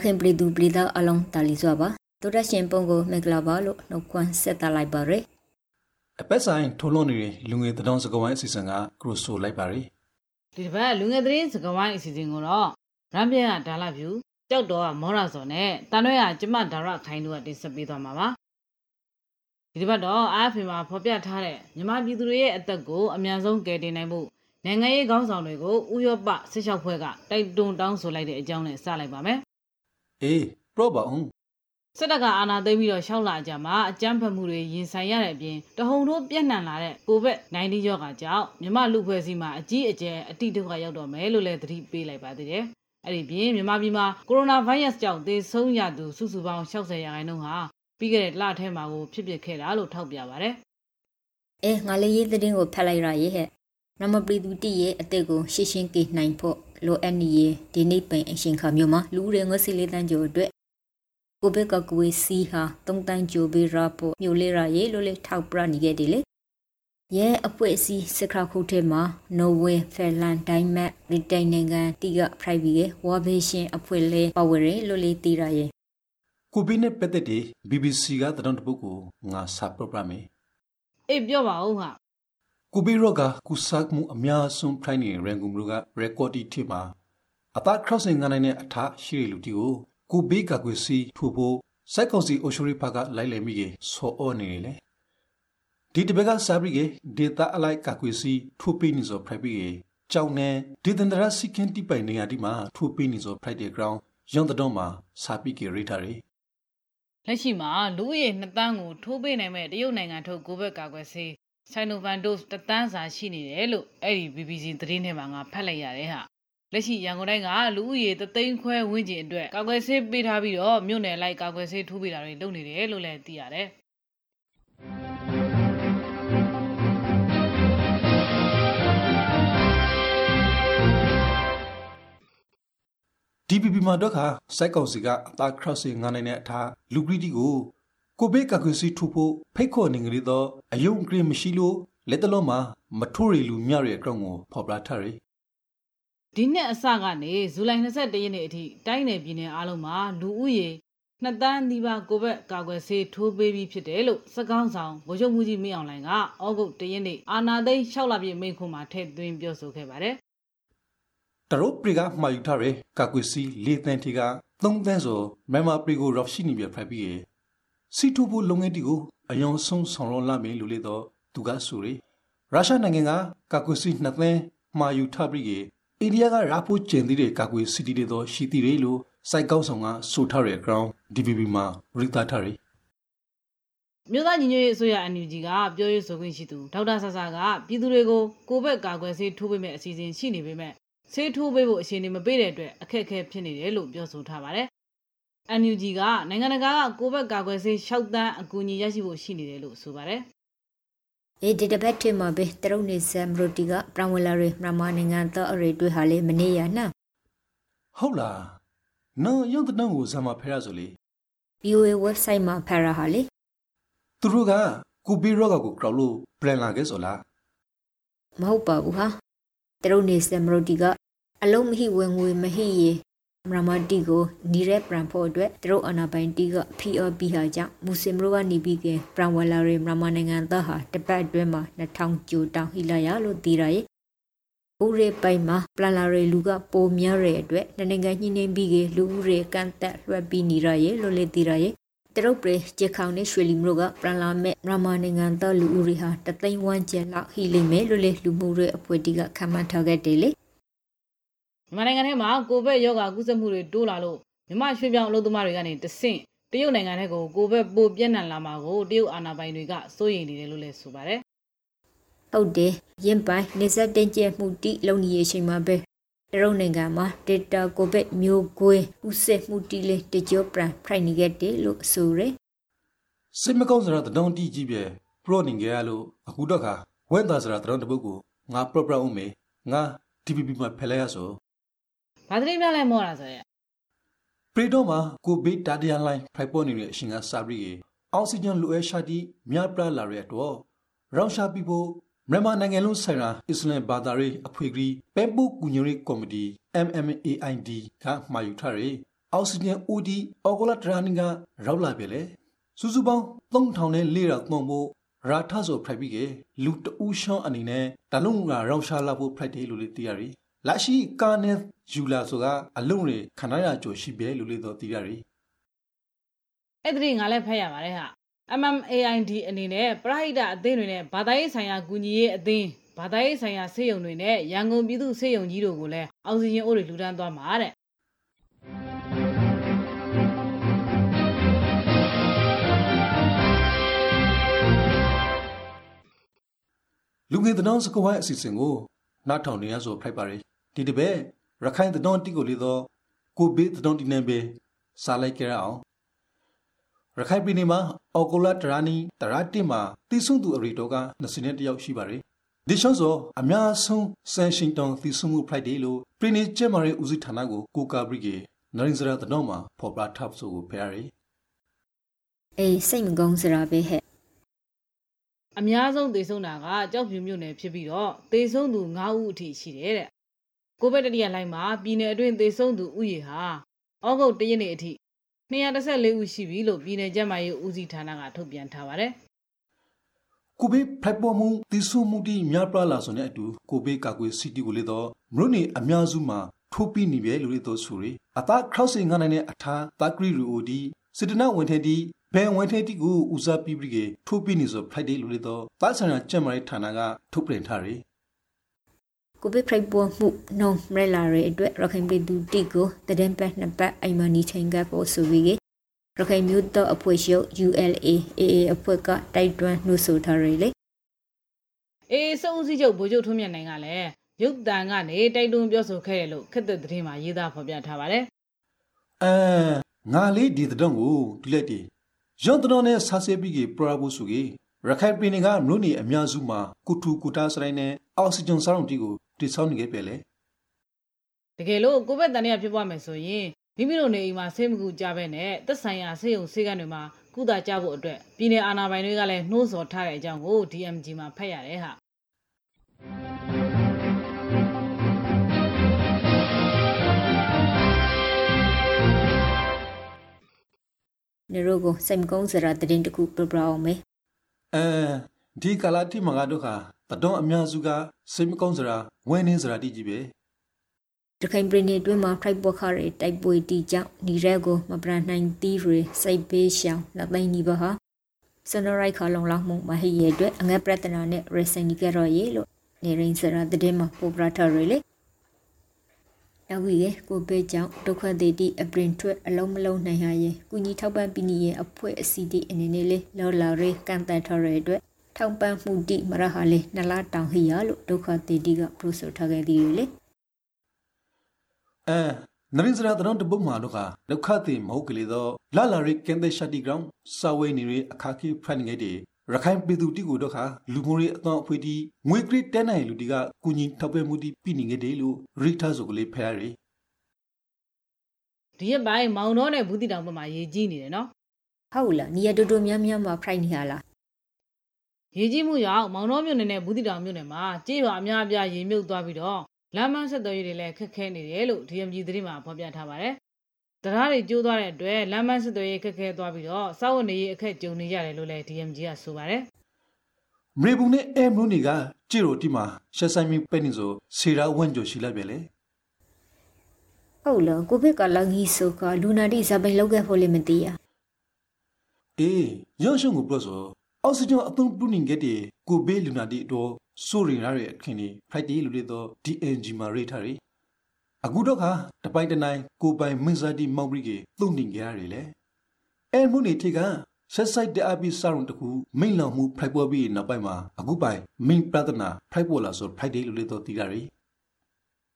ရခင်ပလီသူပလီသာအလုံးတာလီစွာပါတို့ရရှင်ပုံကိုမင်္ဂလာပါလို့နှုတ်ခွန်းဆက်သလိုက်ပါရယ်အပက်ဆိုင်ထိုးလွန်နေတဲ့လူငယ်တထောင်စကဝိုင်းအစီအစဉ်ကကရိုဆိုလိုက်ပါရီဒီတစ်ပတ်လူငယ်သတင်းစကားဝိုင်းအစီအစဉ်ကိုတော့ရမ်ပြန်ကဒါလာဖြူကြောက်တော့ကမောရစော်နဲ့တန်ရွဲကကျမဒါရခိုင်တို့ကတင်ဆက်ပေးသွားမှာပါဒီတစ်ပတ်တော့အားဖေမှာဖော်ပြထားတဲ့မြန်မာပြည်သူတွေရဲ့အသက်ကိုအများဆုံးကယ်တင်နိုင်မှုနိုင်ငံရေးခေါင်းဆောင်တွေကိုဥရောပဆစ်လျှောက်ဖွဲ့ကတိုက်တွန်းတောင်းဆိုလိုက်တဲ့အကြောင်းနဲ့စလိုက်ပါမယ် အေးပရော့ပါအောင်စစ်တပ်ကအာဏာသိမ်းပြီးတော့ရှောက်လာကြမှာအကြမ်းဖက်မှုတွေရင်ဆိုင်ရတဲ့အပြင်တဟုန်ထိုးပြန့်နှံ့လာတဲ့ကိုဗစ် -19 ရောဂါကြောင့်မြမလူဖွဲ့စည်းမှာအကြီးအကျယ်အတိဒုက္ခရောက်တော့မယ်လို့လည်းသတိပေးလိုက်ပါသေးတယ်။အဲ့ဒီပြင်မြန်မာပြည်မှာကိုရိုနာဗိုင်းရပ်စ်ကြောင့်သေဆုံးရသူစုစုပေါင်း60ရာခိုင်နှုန်းဟာပြီးခဲ့တဲ့လထဲမှာကိုဖြစ်ပျက်ခဲ့တာလို့ထောက်ပြပါဗျ။အဲငါလေးရေးသတင်းကိုဖတ်လိုက်ရရဲ့ဟဲ့ နမပလီသူတိရဲ့အသက်ကိုရှင်းရှင်းကေနိုင်ဖို့လိုအပ်နေရဲ့ဒီနေ့ပင်အရှင်ခါမျိုးမှာလူတွေငွေစီလေးတန်းကျော်အတွက်ကိုဘက်ကကွေးစီဟာတုံးတန်းကြိုပေးရဖို့မြို့လေးရရဲ့လို့လေထောက်ပြနေခဲ့တယ်လေရဲအဖွဲ့အစည်းစခရခုထဲမှာနော်ဝေဖက်လန်ဒိုင်းမတ်ဗြိတိန်နိုင်ငံတီကဖရိုက်ဘီရဲ့ဝါဘေရှင်အဖွဲ့လေးပါဝရဲလို့လေတီရရဲ့ကိုဗစ်နဲ့ပတ်သက်တဲ့ BBC ကတထောင်တစ်ပုဒ်ကိုငါစာပရိုဂရမ်မယ်အေးပြောပါဦးဟာ ကိုဗစ်ရောဂါကုသမှုအများဆုံးဖိုင်းနေတဲ့ရန်ကုန်မြို့က record တီထိမှာအသား crossing ငနိုင်တဲ့အထားရှိတဲ့လူတီကိုကိုဗစ်ကကွေစီထို့ဖို့စိုက်ကောင်စီအိုရှိုရီဖာကလိုက်လည်မိကေဆောအောနေလေဒီတပက်ကစာပရိကေဒေတာအလိုက်ကကွေစီထိုးပေးနေစောဖရိုက်ပြီးကေကြောင်းနဲ့ဒေသန္တရစီကင်တိပိုင်နေရာဒီမှာထိုးပေးနေစောဖရိုက်တဲ့ ground ရောင်းတဲ့တော့မှာစာပိကေရိထားရီလက်ရှိမှာလူဦးရေ2တန်းကိုထိုးပေးနိုင်မဲ့တရုတ်နိုင်ငံထုတ်ကိုဗစ်ကာကွယ်ဆေး ဆိုင်နိုဗန်ဒိုစ်တသန်းစာရှိနေတယ်လို့အဲ့ဒီ BBC သတင်းထဲမှာငါဖတ်လိုက်ရတယ်ဟာလက်ရှိရန်ကုန်တိုင်းကလူဦးရေသသိန်းခွဲဝန်းကျင်အတွက်ကာကွယ်ဆေးပေးထားပြီးတော့မြို့နယ်လိုက်ကာကွယ်ဆေးထိုးပေးတာတွေလုပ်နေတယ်လို့လည်းသိရတယ် DPP မှာတော့ခါစိုက်ကောင်စီကအသား crossing ငနိုင်တဲ့အထားလူဂရီတီကို ကိုဘေးကကွစီထူဖို့ဖိတ်ခေါ်နေကြရတော့အယုံဂရီမရှိလို့လက်တလုံးမှာမထိုးရီလူမြရဲ့အကောင့်ကိုဖော်ပြထားရီဒီနှစ်အစကနေဇူလိုင်21ရက်နေ့အထိတိုင်းနယ်ပြည်နယ်အားလုံးမှာလူဦးရေနှစ်တန်းနီးပါးကိုဗစ်ကာကွယ်ဆေးထိုးပေးပြီးဖြစ်တယ်လို့စကောင်းဆောင်ဗိုလ်ချုပ်မှုကြီးမင်းအောင်လှိုင်ကဩဂုတ်တရက်နေ့အာနာသိန်း6လပြည့်မိန့်ခွန်းမှာထည့်သွင်းပြောဆိုခဲ့ပါတယ်တရုတ်ပရီကမှာယူထားတဲ့ကကွစီလေးတန်းတီက3တန်းဆိုမြန်မာပရီကိုရော့ရှိနေပြဖိုက်ပြီး စီထူဖို့လုပ်ငန်းတီကိုအယုံဆုံးဆောင်ရွက်လာမယ်လို့လေတော့သူကဆိုရီရုရှားနိုင်ငံကကကွစီ2တန်းမှာယူထားပြီးအိန္ဒိယကရာဖို့ကျင်သေးတဲ့ကာကွယ်စီတီတွေတော့ရှိသေးတယ်လို့စိုက်ကောက်ဆောင်ကဆိုထားတဲ့ ground DVB မှာရိသထားရီမြို့သားညီညွတ်ရေးအစိုးရ NUG ကပြောရေးဆိုခွင့်ရှိသူဒေါက်တာဆဆာကပြည်သူတွေကိုကိုဗစ်ကာကွယ်ဆေးထိုးပေးမဲ့အစီအစဉ်ရှိနေပေမဲ့ဆေးထိုးပေးဖို့အခြေအနေမပေးတဲ့အတွက်အခက်အခဲဖြစ်နေတယ်လို့ပြောဆိုထားပါတယ်။ NUG ကနိုင်ငံတကာကကိုဗစ်ကာကွယ်ဆေး6တန်းအကူအညီရရှိဖို့ရှိနေတယ်လို့ဆိုပါတယ်အေဒီတပတ်ထဲမှာပဲတရုတ်နေဆမ်ရိုတီကပရဝလာရီမြန်မာနိုင်ငံသားအရေတွေ့ဟာလေမနေရနာဟုတ်လားနော်ရုံတနုံကိုဇာမဖဲရဆိုလေ VOA website မှာဖတ်ရဟာလေသူတို့ကကိုဘီရော့ကကိုကြောက်လို့ပြန်လာခဲ့ဆိုလားမဟုတ်ပါဘူးဟာတရုတ်နေဆမ်ရိုတီကအလုံးမဟိဝင်ငွေမဟိရေ မရမတီကိုနီရဲပရန်ဖို့အတွက်တရုတ်အနာပိုင်တီက PRP ဟာကြောင့်မူစင်ရိုကနေပြီးကပရန်ဝလာရီမြန်မာနိုင်ငံသားဟာတပတ်အတွင်းမှာ2000ကျိုတောင်ဟိလာရလို့သိရရဲ့ဦးရေပိုင်မှာပလန်လာရီလူကပိုများတဲ့အတွက်နိုင်ငံညှိနှိုင်းပြီးကလူဦးရေကန့်သက်လွှတ်ပြီးနေရရဲ့လို့လေသိရရဲ့တရုတ်ပြည်ဂျခေါင်နဲ့ရွှေလီမြို့ကပရန်လာမဲ့မြန်မာနိုင်ငံသားလူဦးရေဟာတသိန်းဝန်းကျင်လောက်ဟိလိမ့်မယ်လို့လေလူမှုရေးအဖွဲ့တီကခန့်မှန်းထားခဲ့တယ်လေ။ မြန်မာနိုင်ငံထဲမှာကိုဗစ်ရောဂါကူးစက်မှုတွေတိုးလာလို့မြန်မာရွှေပြောင်းအလုပ်သမားတွေကနေတဆင့်တရုတ်နိုင်ငံထဲကိုကိုဗစ်ပိုပြန့်နှံ့လာမှာကိုတရုတ်အာဏာပိုင်တွေကစိုးရိမ်နေတယ်လို့လည်းဆိုပါတယ်ဟုတ်တယ်ရင်ပိုင်နေဆက်တင်ကျဲမှုတိလုံနေရချိန်မှာပဲတရုတ်နိုင်ငံမှာ data ကိုဗစ်မျိုးကွေးဥဆက်မှုတိလေးတကြောပရန်ဖိုင်နေခဲ့တယ်လို့ဆိုရယ်စိတ်မကောင်းစရာတဒေါန်တီကြီးပဲပရော့နေကြရလို့အခုတော့ခါဝဲသားစရာတဒေါန်တပုတ်ကိုငါပရော့ပရော့ဦးမေငါ DPP မှာဖဲလဲရဆို။ ဘာသတင်းများလဲမောတာဆိုရက်ပရီတော့မှာကိုဘေးတာတယာလိုင်းဖိုက်ပေါ်နေတဲ့အရှင်ကစာပရီအောက်ဆီဂျင်လိုအပ်ရှာတီမြပရလာရတော့ရောင်ရှာပီဖို့မြန်မာနိုင်ငံလုံးဆိုင်ရာအစ္စလမ်ဘာသာရေးအဖွဲ့အစည်းပဲပုကူညရီကော်မတီ MMAID ကမှာယူထားရအောက်ဆီဂျင် OD အော်ဂိုလာတရာနီကရောက်လာပြီလေစုစုပေါင်း3000နဲ့400သုံးဖို့ရာထဆိုဖရိုက်ပြီးကလူတူးရှောင်းအနေနဲ့တလုံးကရောက်ရှာလာဖို့ဖရိုက်တယ်လို့လည်းသိရတယ် လာရှိကာနဲယူလာဆိုကအလုံးတွေခဏရကြိုရှိပဲလို့လည်းတော့သိရတယ်အဲ့ဒီငါလည်းဖတ်ရပါတယ်ဟာ MMAID အနေနဲ့ပရဟိတအသင်းတွေနဲ့ဘာသာရေးဆိုင်ရာကူညီရေးအသင်းဘာသာရေးဆိုင်ရာစေယုံတွေနဲ့ရန်ကုန်ပြည်သူစေယုံကြီးတို့ကိုလည်းအောက်ဆီဂျင်အိုးတွေလှူဒန်းသွားမှာတဲ့လူငယ်တနောင်းစကဝိုင်းအစီအစဉ်ကိုနားထောင်နေရဆိုဖိုက်ပါရ ဒီတပည့်ရခိုင်တနောင်းတိကိုလေတော့ကိုဘေးတနောင်းတိနေပဲစားလိုက်ကြရအောင်ရခိုင်ပြည်နယ်မှာအော်ကိုလာတရာနီတရာတိမှာတီဆုံသူအရီတော်က20နှစ်တယောက်ရှိပါတယ်ဒီရှောင်းစောအများဆုံးဆန်ရှင်တောင်တီဆုံမှု Friday လို့ပြည်နယ်ကျဲမာရီဦးစီးဌာနကိုကိုကာဘရီကေနရင်စရာတနောင်းမှာဖော်ပြထားဆိုကိုဖျားရီအေးစိတ်မကောင်းစရာပဲဟဲ့အများဆုံးသေဆုံးတာကကြောက်ဖြူမြို့နယ်ဖြစ်ပြီးတော့သေဆုံးသူ9ဦးအထိရှိတယ်တဲ့ ကိုဗစ်တတိယလိုင်းမှာပြည်နယ်အတွင်းသေဆုံးသူဥယေဟာဩဂုတ်တရက်နေ့အထိ214ဦးရှိပြီလို့ပြည်နယ်ကျန်းမာရေးဦးစီးဌာနကထုတ်ပြန်ထားပါတယ်ကိုဘေးဖက်ပေါ်မှုတီဆူမှုတီများပြလာဆိုတဲ့အတူကိုဘေးကာကွယ်စီတီကိုလေတော့မရုနေအများစုမှာထိုးပြီးနေပြီလို့လေတော့ဆိုရီအသာခရော့စင်ငါနိုင်တဲ့အထာတာဂရီရူအိုဒီစစ်တနဝင်ထဲဒီဘယ်ဝင်ထဲတီကိုဦးစားပြီးပြီးကထိုးပြီးနေဆိုဖိုက်ဒေးလို့လေတော့တာဆန်ရကျက်မရိဌာနကထုတ်ပြန်ထားရီ ကိုဗစ်ဖရိုက်ပေါ်မှုနှုံမရလာရဲ့အတွက်ရခိုင်ပြည်သူတိကိုတဒင်ပတ်နှစ်ပတ်အိမ်မနီချိန်ကပေါ်ဆိုပြီးရခိုင်မျိုးတော့အဖွဲ့ချုပ် ULA AA အဖွဲ့ကတိုက်တွန်းနှုတ်ဆိုထားရလေအေးစုံစည်းချုပ်ဗိုလ်ချုပ်ထွန်းမြတ်နိုင်ကလည်းရုပ်တံကနေတိုက်တွန်းပြောဆိုခဲ့တယ်လို့ခက်တဲ့သတင်းမှာရေးသားဖော်ပြထားပါတယ်အဲငါလေးဒီတဲ့ကိုဒီလက်တီရွန်တတော်နဲ့ဆာဆေပြီးကပရာဘူးစုကြီးရခိုင်ပြည်နယ်ကမြို့နယ်အများစုမှာကုထူကုတာစရိုင်းနဲ့အောက်ဆီဂျင်စောင်းတီကို တိဆောင်းနေခဲ့ပဲလေတကယ်လို့ကိုဗစ်တန်ရဖြစ်ပွားမယ်ဆိုရင်မိမိတို့နေအိမ်မှာဆေးမကူကြဘဲနဲ့သက်ဆိုင်ရာဆေးရုံဆေးကန်းတွေမှာကုသကြဖို့အတွက်ပြည်내အာဏာပိုင်တွေကလည်းနှိုးဆော်ထားတဲ့အကြောင်းကို DMG မှာဖတ်ရတယ်ဟာနေရောကိုစိတ်မကောင်းစရာတရင်တခုပြပြအောင်မေအဲဒီကလာတိမငါတို့ခါ တတော်အများစုကစိတ်မကောင်းစရာဝင်းနေစရာတိကြီးပဲရခိုင်ပြည်နယ်တွင်းမှာဖိုက်ပေါ်ခရဲတိုက်ပွဲတီကြောင့်ညီရဲကိုမပရနိုင်သီးတွေစိတ်ပေးရှောင်လက်သိန်းဒီပါဟာစနရိုက်ခါလုံလောက်မှုမဟိရဲ့အတွက်အငက်ပြဿနာနဲ့ရစင်ဒီကရော်ရေလို့နေရင်းစရာတဲ့မှာပိုပရာထရလေနောက်ပြီးကိုပေကြောင့်ဒုက္ခသည်တိအပရင်ထွက်အလုံးမလုံးနိုင်ဟာရဲ့ကုညီထောက်ပံ့ပြီးနေရဲ့အဖွဲ့အစည်းတိအနေနဲ့လေလော်လာရေကန်တန်ထရရဲ့အတွက် ထောက်ပံ့မှုတိမရဟာလေနလာတောင်ဟိရလို့ဒုက္ခသည်တိကပရိုဆိုထားခဲ့သည်လေအဲနရင်စရာတရုံတပုတ်မာတို့ကဒုက္ခတိမဟုတ်ကလေးတော့လာလာရိကင်တဲ့ရှတ်တီဂရောင်းစာဝဲနေရအခါခိဖန်ငယ်တဲ့ရခိုင်ပြည်သူတိကိုတော့ခါလူမျိုးရေးအသွင်အဖွေတီငွေကရစ်တဲနိုင်လူတီကကုညီထောက်ပဲမှုတီပြည်နေခဲ့တယ်လို့ရိထားဆိုကလေးဖဲရရီဒီရက်ပိုင်းမောင်တော်နဲ့ဘူးတီတောင်ဘက်မှာရေးကြီးနေတယ်နော်ဟုတ်လားနီရတူတူများများမှာဖိုက်နေရလား ရေးကြီးမှုကြောင့်မောင်တော်မြို့နယ်နဲ့ဘူးတီတောင်မြို့နယ်မှာကြေးရွာအများအပြားရေမြုပ်သွားပြီးတော့လမ်းမဆက်သွယ်ရေးတွေလည်းခက်ခဲနေတယ်လို့ DMG သတင်းမှာဖော်ပြထားပါတယ်။တရားတွေကျိုးသွားတဲ့အတွက်လမ်းမဆက်သွယ်ရေးခက်ခဲသွားပြီးတော့စောက်ဝနေရေးအခက်ကြုံနေရတယ်လို့လည်း DMG ကဆိုပါတယ်။မေဘူးနဲ့အဲမလို့နေကကြည့်ရိုတီမှာရှက်ဆိုင်မီပဲနေဆိုဆေရာဝန့်ကြိုရှိလိုက်ပဲလေ။ဟုတ်လားကိုဗစ်ကလောင်ကြီးဆိုကလူနာတိဇပိုင်လောက်ခဲ့ဖို့လည်းမသိရ။အေးရုံရှုံကိုပြောဆို အောက်ဆီဂျင်အသုံးပြုနေခဲ့တဲ့ကိုဘေးလူနာတိတော့စိုးရင်ရတဲ့အခင်းဒီဖိုက်တီလူတွေတော့ DNG မှာရိထားရီအခုတော့ခါတပိုင်တနိုင်ကိုပိုင်မင်းစားတီမောက်ဘရီကသုံးနေကြရတယ်လေအဲမှုနေထိကဆက်ဆိုင်တဲ့အပိစာရုံတခုမိန်လောင်မှုဖိုက်ပေါ်ပြီးနောက်ပိုင်းမှာအခုပိုင်မိန်ပရဒနာဖိုက်ပေါ်လာဆိုဖိုက်တီလူတွေတော့တီးရရီ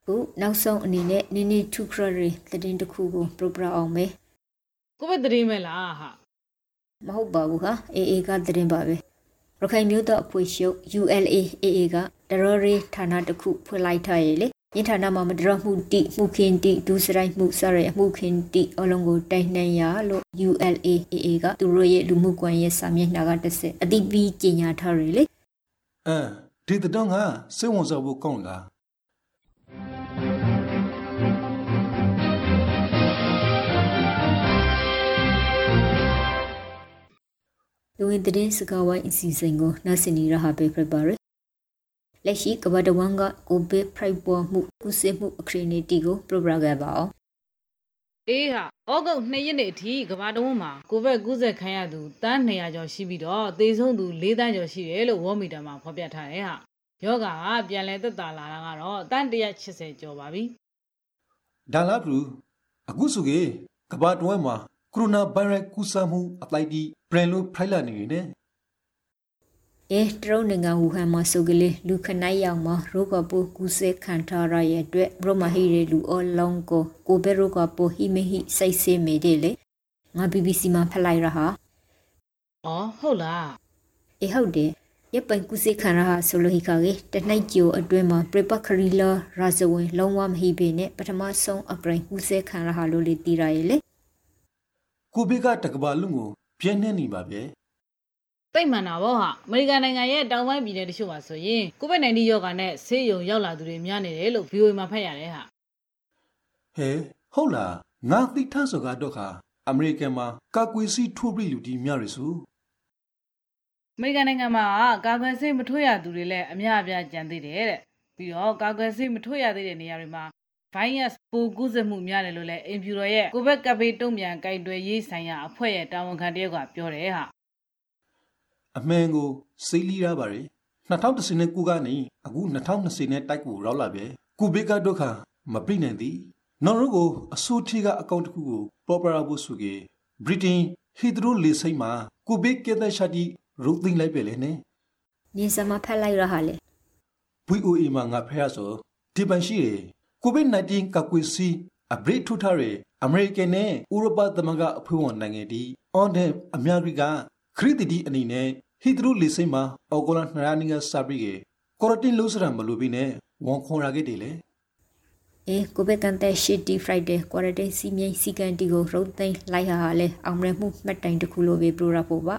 ခုနောက်ဆုံးအနေနဲ့နင်းနေထူခရရီသတင်းတစ်ခုကိုပရိုပရာအောင်မယ်ကိုပဲသတင်းမဲလားဟာ မဟုတ်ပါဘူးဟာအေအေကသတင်းပါပဲရခိုင်မျိုးသားအဖွဲ့ချုပ် ULAAA ကတရောရီဌာနတစ်ခုဖွင့်လိုက်ထားရလေယင်းဌာနမှာမတရမှုတိမှုခင်တိဒုစရိုက်မှုစရမှုခင်တိအလုံးကိုတိုင်နှံရလို့ ULAAA ကသူတို့ရဲ့လူမှုကွန်ရက်စာမျက်နှာကတစ်ဆက်အတိပြီးကြေညာထားရလေအဲဒီတတော့ကစိတ်ဝင်စားဖို့ကောင်းလား လူဝင်တဲ့စကားဝိုင်းအစီအစဉ်ကိုနားဆင်နေရဟာပဲဖြစ်ပါရယ်လက်ရှိကမ္ဘာတဝန်းကကိုဗစ်ဖရိုက်ပေါ်မှုကုသမှုအခရီးနေတီကိုပရိုဂရမ်ခဲ့ပါအောင်အေးဟာဩဂုတ်2ရက်နေ့အထိကမ္ဘာတဝန်းမှာကိုဗစ်ကူးစက်ခံရသူတန်း200ကျော်ရှိပြီးတော့သေဆုံးသူ4တန်းကျော်ရှိတယ်လို့ဝေါ်မီတာမှာဖော်ပြထားတယ်ဟာယောဂါကပြန်လဲသက်သာလာတာကတော့တန်း180ကျော်ပါပြီဒါလာဘူးအခုဆိုကေကမ္ဘာတဝန်းမှာကိုရိုနာဗိုင်းရပ်ကူးစက်မှုအလိုက်ဒီ ပြန်လို့ဖိုက်လာနေနေအဲတရုတ်နိုင်ငံဝူဟန်မှာဆိုကလေးလူခနိုင်ရောက်မှာရောဂါပိုးကူးစက်ခံထားရရဲ့အတွက်ဘရမဟီရလူအလုံးကိုကိုဘဲရောဂါပိုးဟိမဟိစိတ်ဆေးမေတယ်လေငါ BBC မှာဖတ်လိုက်ရဟာအော်ဟုတ်လားအေဟုတ်တယ်ရပိုင်ကုစေခန္ဓာဟာဆိုလိုဟိခါကေတနှိုက်ကျိုအတွင်းမှာပရပခရီလာရာဇဝင်လုံးဝမဟိပေနဲ့ပထမဆုံးအပရင်ကုစေခန္ဓာဟာလို့လေတီရရဲ့လေကိုဘေကတကဘာလူကို ပြင်းနေနေပါဗျတိတ်မှန်တာဗောဟာအမေရိကန်နိုင်ငံရဲ့တောင်ပိုင်းပြည်နယ်တချို့မှာဆိုရင်ကိုဗစ် -19 ရောဂါနဲ့ဆေးရုံရောက်လာသူတွေများနေတယ်လို့ VOA မှာဖတ်ရတယ်ဟာဟဲဟုတ်လားငါသိထားဆိုကတော့ခါအမေရိကန်မှာကာကွယ်ဆေးထိုးပြီးလူဒီများရစုအမေရိကန်နိုင်ငံမှာကာကွယ်ဆေးမထိုးရသူတွေလည်းအများအပြားကြံသေးတယ်တဲ့ပြီးတော့ကာကွယ်ဆေးမထိုးရသေးတဲ့နေရာတွေမှာ ဗိုင်းရပ်စ်ပိုးကူးစက်မှုများတယ်လို့လည်းအင်ဖြူတော်ရဲ့ကိုဗစ်ကပ်ဘေးတုံ့ပြန်ကင်တွယ်ရေးဆိုင်ရာအဖွဲ့ရဲ့တာဝန်ခံတယောက်ကပြောတယ်ဟာအမှန်ကိုစိတ်လီးရပါတယ်2010နဲ့ကိုကနေအခု2020နဲ့တိုက်ကိုရောက်လာပြီကိုဗစ်ကဒုက္ခမပြိနိုင်သည်နော်ရုကိုအစိုးထီကအကောင့်တစ်ခုကိုပေါ်ပရာဖို့ဆိုကေဗြိတိန်ဟီဒရိုလီစိတ်မှာကိုဗစ်ကဲတဲ့ရှာတိရုပ်သိမ်းလိုက်ပဲလေနဲ့နင်းစမဖက်လိုက်ရဟာလေ VOA မှာငါဖះဆိုဒီပန်ရှိတယ် COVID-19 ကာကွယ်ဆေးအပရိထုထားတဲ့အမေရိကန်နဲ့ဥရောပသမဂ္ဂအဖွဲ့ဝင်နိုင်ငံတီအွန်ဒမ်အများကြီးကခရစ်တီတီအနေနဲ့ဟီသရုလေစိတ်မှာအော်ဂိုလာနှစ်ရာနီကစပြီးကေကော်ရတင်လို့စရမလို့ပြီးနဲ့ဝန်ခေါ်ရခဲ့တယ်လေအဲကိုဘကန်တဲ့8 D Friday ကွာရတဲ့စီမြိုင်စီကန်တီကိုရုံသိမ်းလိုက်ဟာလဲအောင်ရမှုမှတ်တိုင်တစ်ခုလိုပဲပြရဖို့ပါ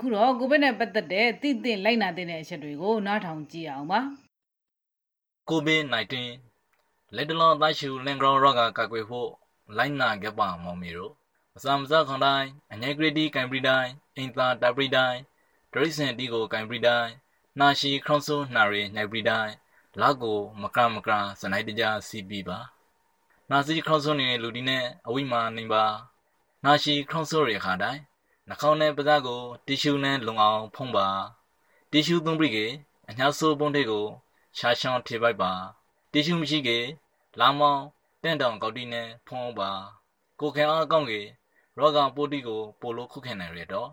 အခုတော့ကိုဗစ်နဲ့ပတ်သက်တဲ့သိသိလိုက်နာတဲ့အချက်တွေကိုနားထောင်ကြည့်အောင်ပါကိုဗစ် -19 လက်တလောသားရှူလင်ဂရောရောဂါကာကွယ်ဖို့လိုက်နာခဲ့ပါမောင်မီတို့အစာမစားခွန်တိုင်းအငယ်ဂရတီကန်ပရီတိုင်းအင်သာတာပရီတိုင်းဒရိစင်တီကိုကန်ပရီတိုင်းနာရှိခရုံးဆိုးနှာရီညိုက်ပရီတိုင်းလောက်ကို မကမကစနိုက်တကြစီပီပါနာစီခရုံးဆိုးနေတဲ့လူဒီနဲ့အဝိမာနေပါနာရှိခရုံးဆိုးရခါတိုင်း နှာခေါင်းနဲ့ပါးစပ်ကိုတီရှူနဲ့လုံအောင်ဖုံးပါတီရှူသုံးပြီးကအညာဆိုးပုံးတွေကိုရှာရှောင်းထေပိုက်ပါတီရှူမရှိကေလာမောင်းတင့်တောင်ကောက်တီနဲ့ဖုံးအောင်ပါကိုခင်အားကောင်းကေရောဂါပိုတီကိုပိုလို့ခုခင်နိုင်ရတော့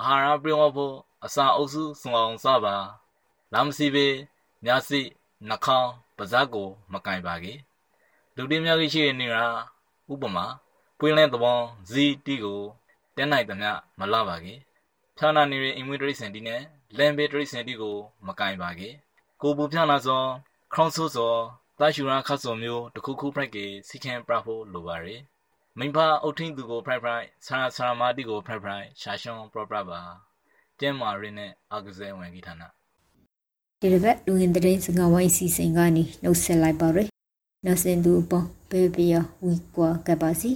အာဟာရပြောင်းဖို့အစာအုပ်စုစုံအောင်စပါလာမစီပေမြာစီနှာခေါင်းပါးစပ်ကိုမကင်ပါကေလူတွေများကြီးရှိနေတာဥပမာပွင့်လဲသဘောဇီတီကို တဲနိုင်သမျှမလာပါကေဖြာနာနေရင်အင်မွေတရိစင်တီနဲ့လန်ဘေတရိစင်တီကိုမကင်ပါကေကိုပူဖြာနာစောခရောင်းဆိုးစောတာရှူရာခတ်စောမျိုးတခုခုဖရိုက်ကေစီချန်ပရာဖို့လိုပါရယ်မိဖအုတ်ထင်းသူကိုဖရိုက်ဖရိုက်ဆရာဆရာမာတီကိုဖရိုက်ဖရိုက်ရှာရှွန်ပရပရပါကျင်းမာရင်းနဲ့အာကစားဝင်ကြီးဌာနဒီတစ်ပတ်လူငင်တဲ့စကားဝိုင်းစီစဉ်ကနေနှုတ်ဆက်လိုက်ပါရယ်နောက်စင်သူပေါ်ဘေဘီယာဝီကွာကပါစီ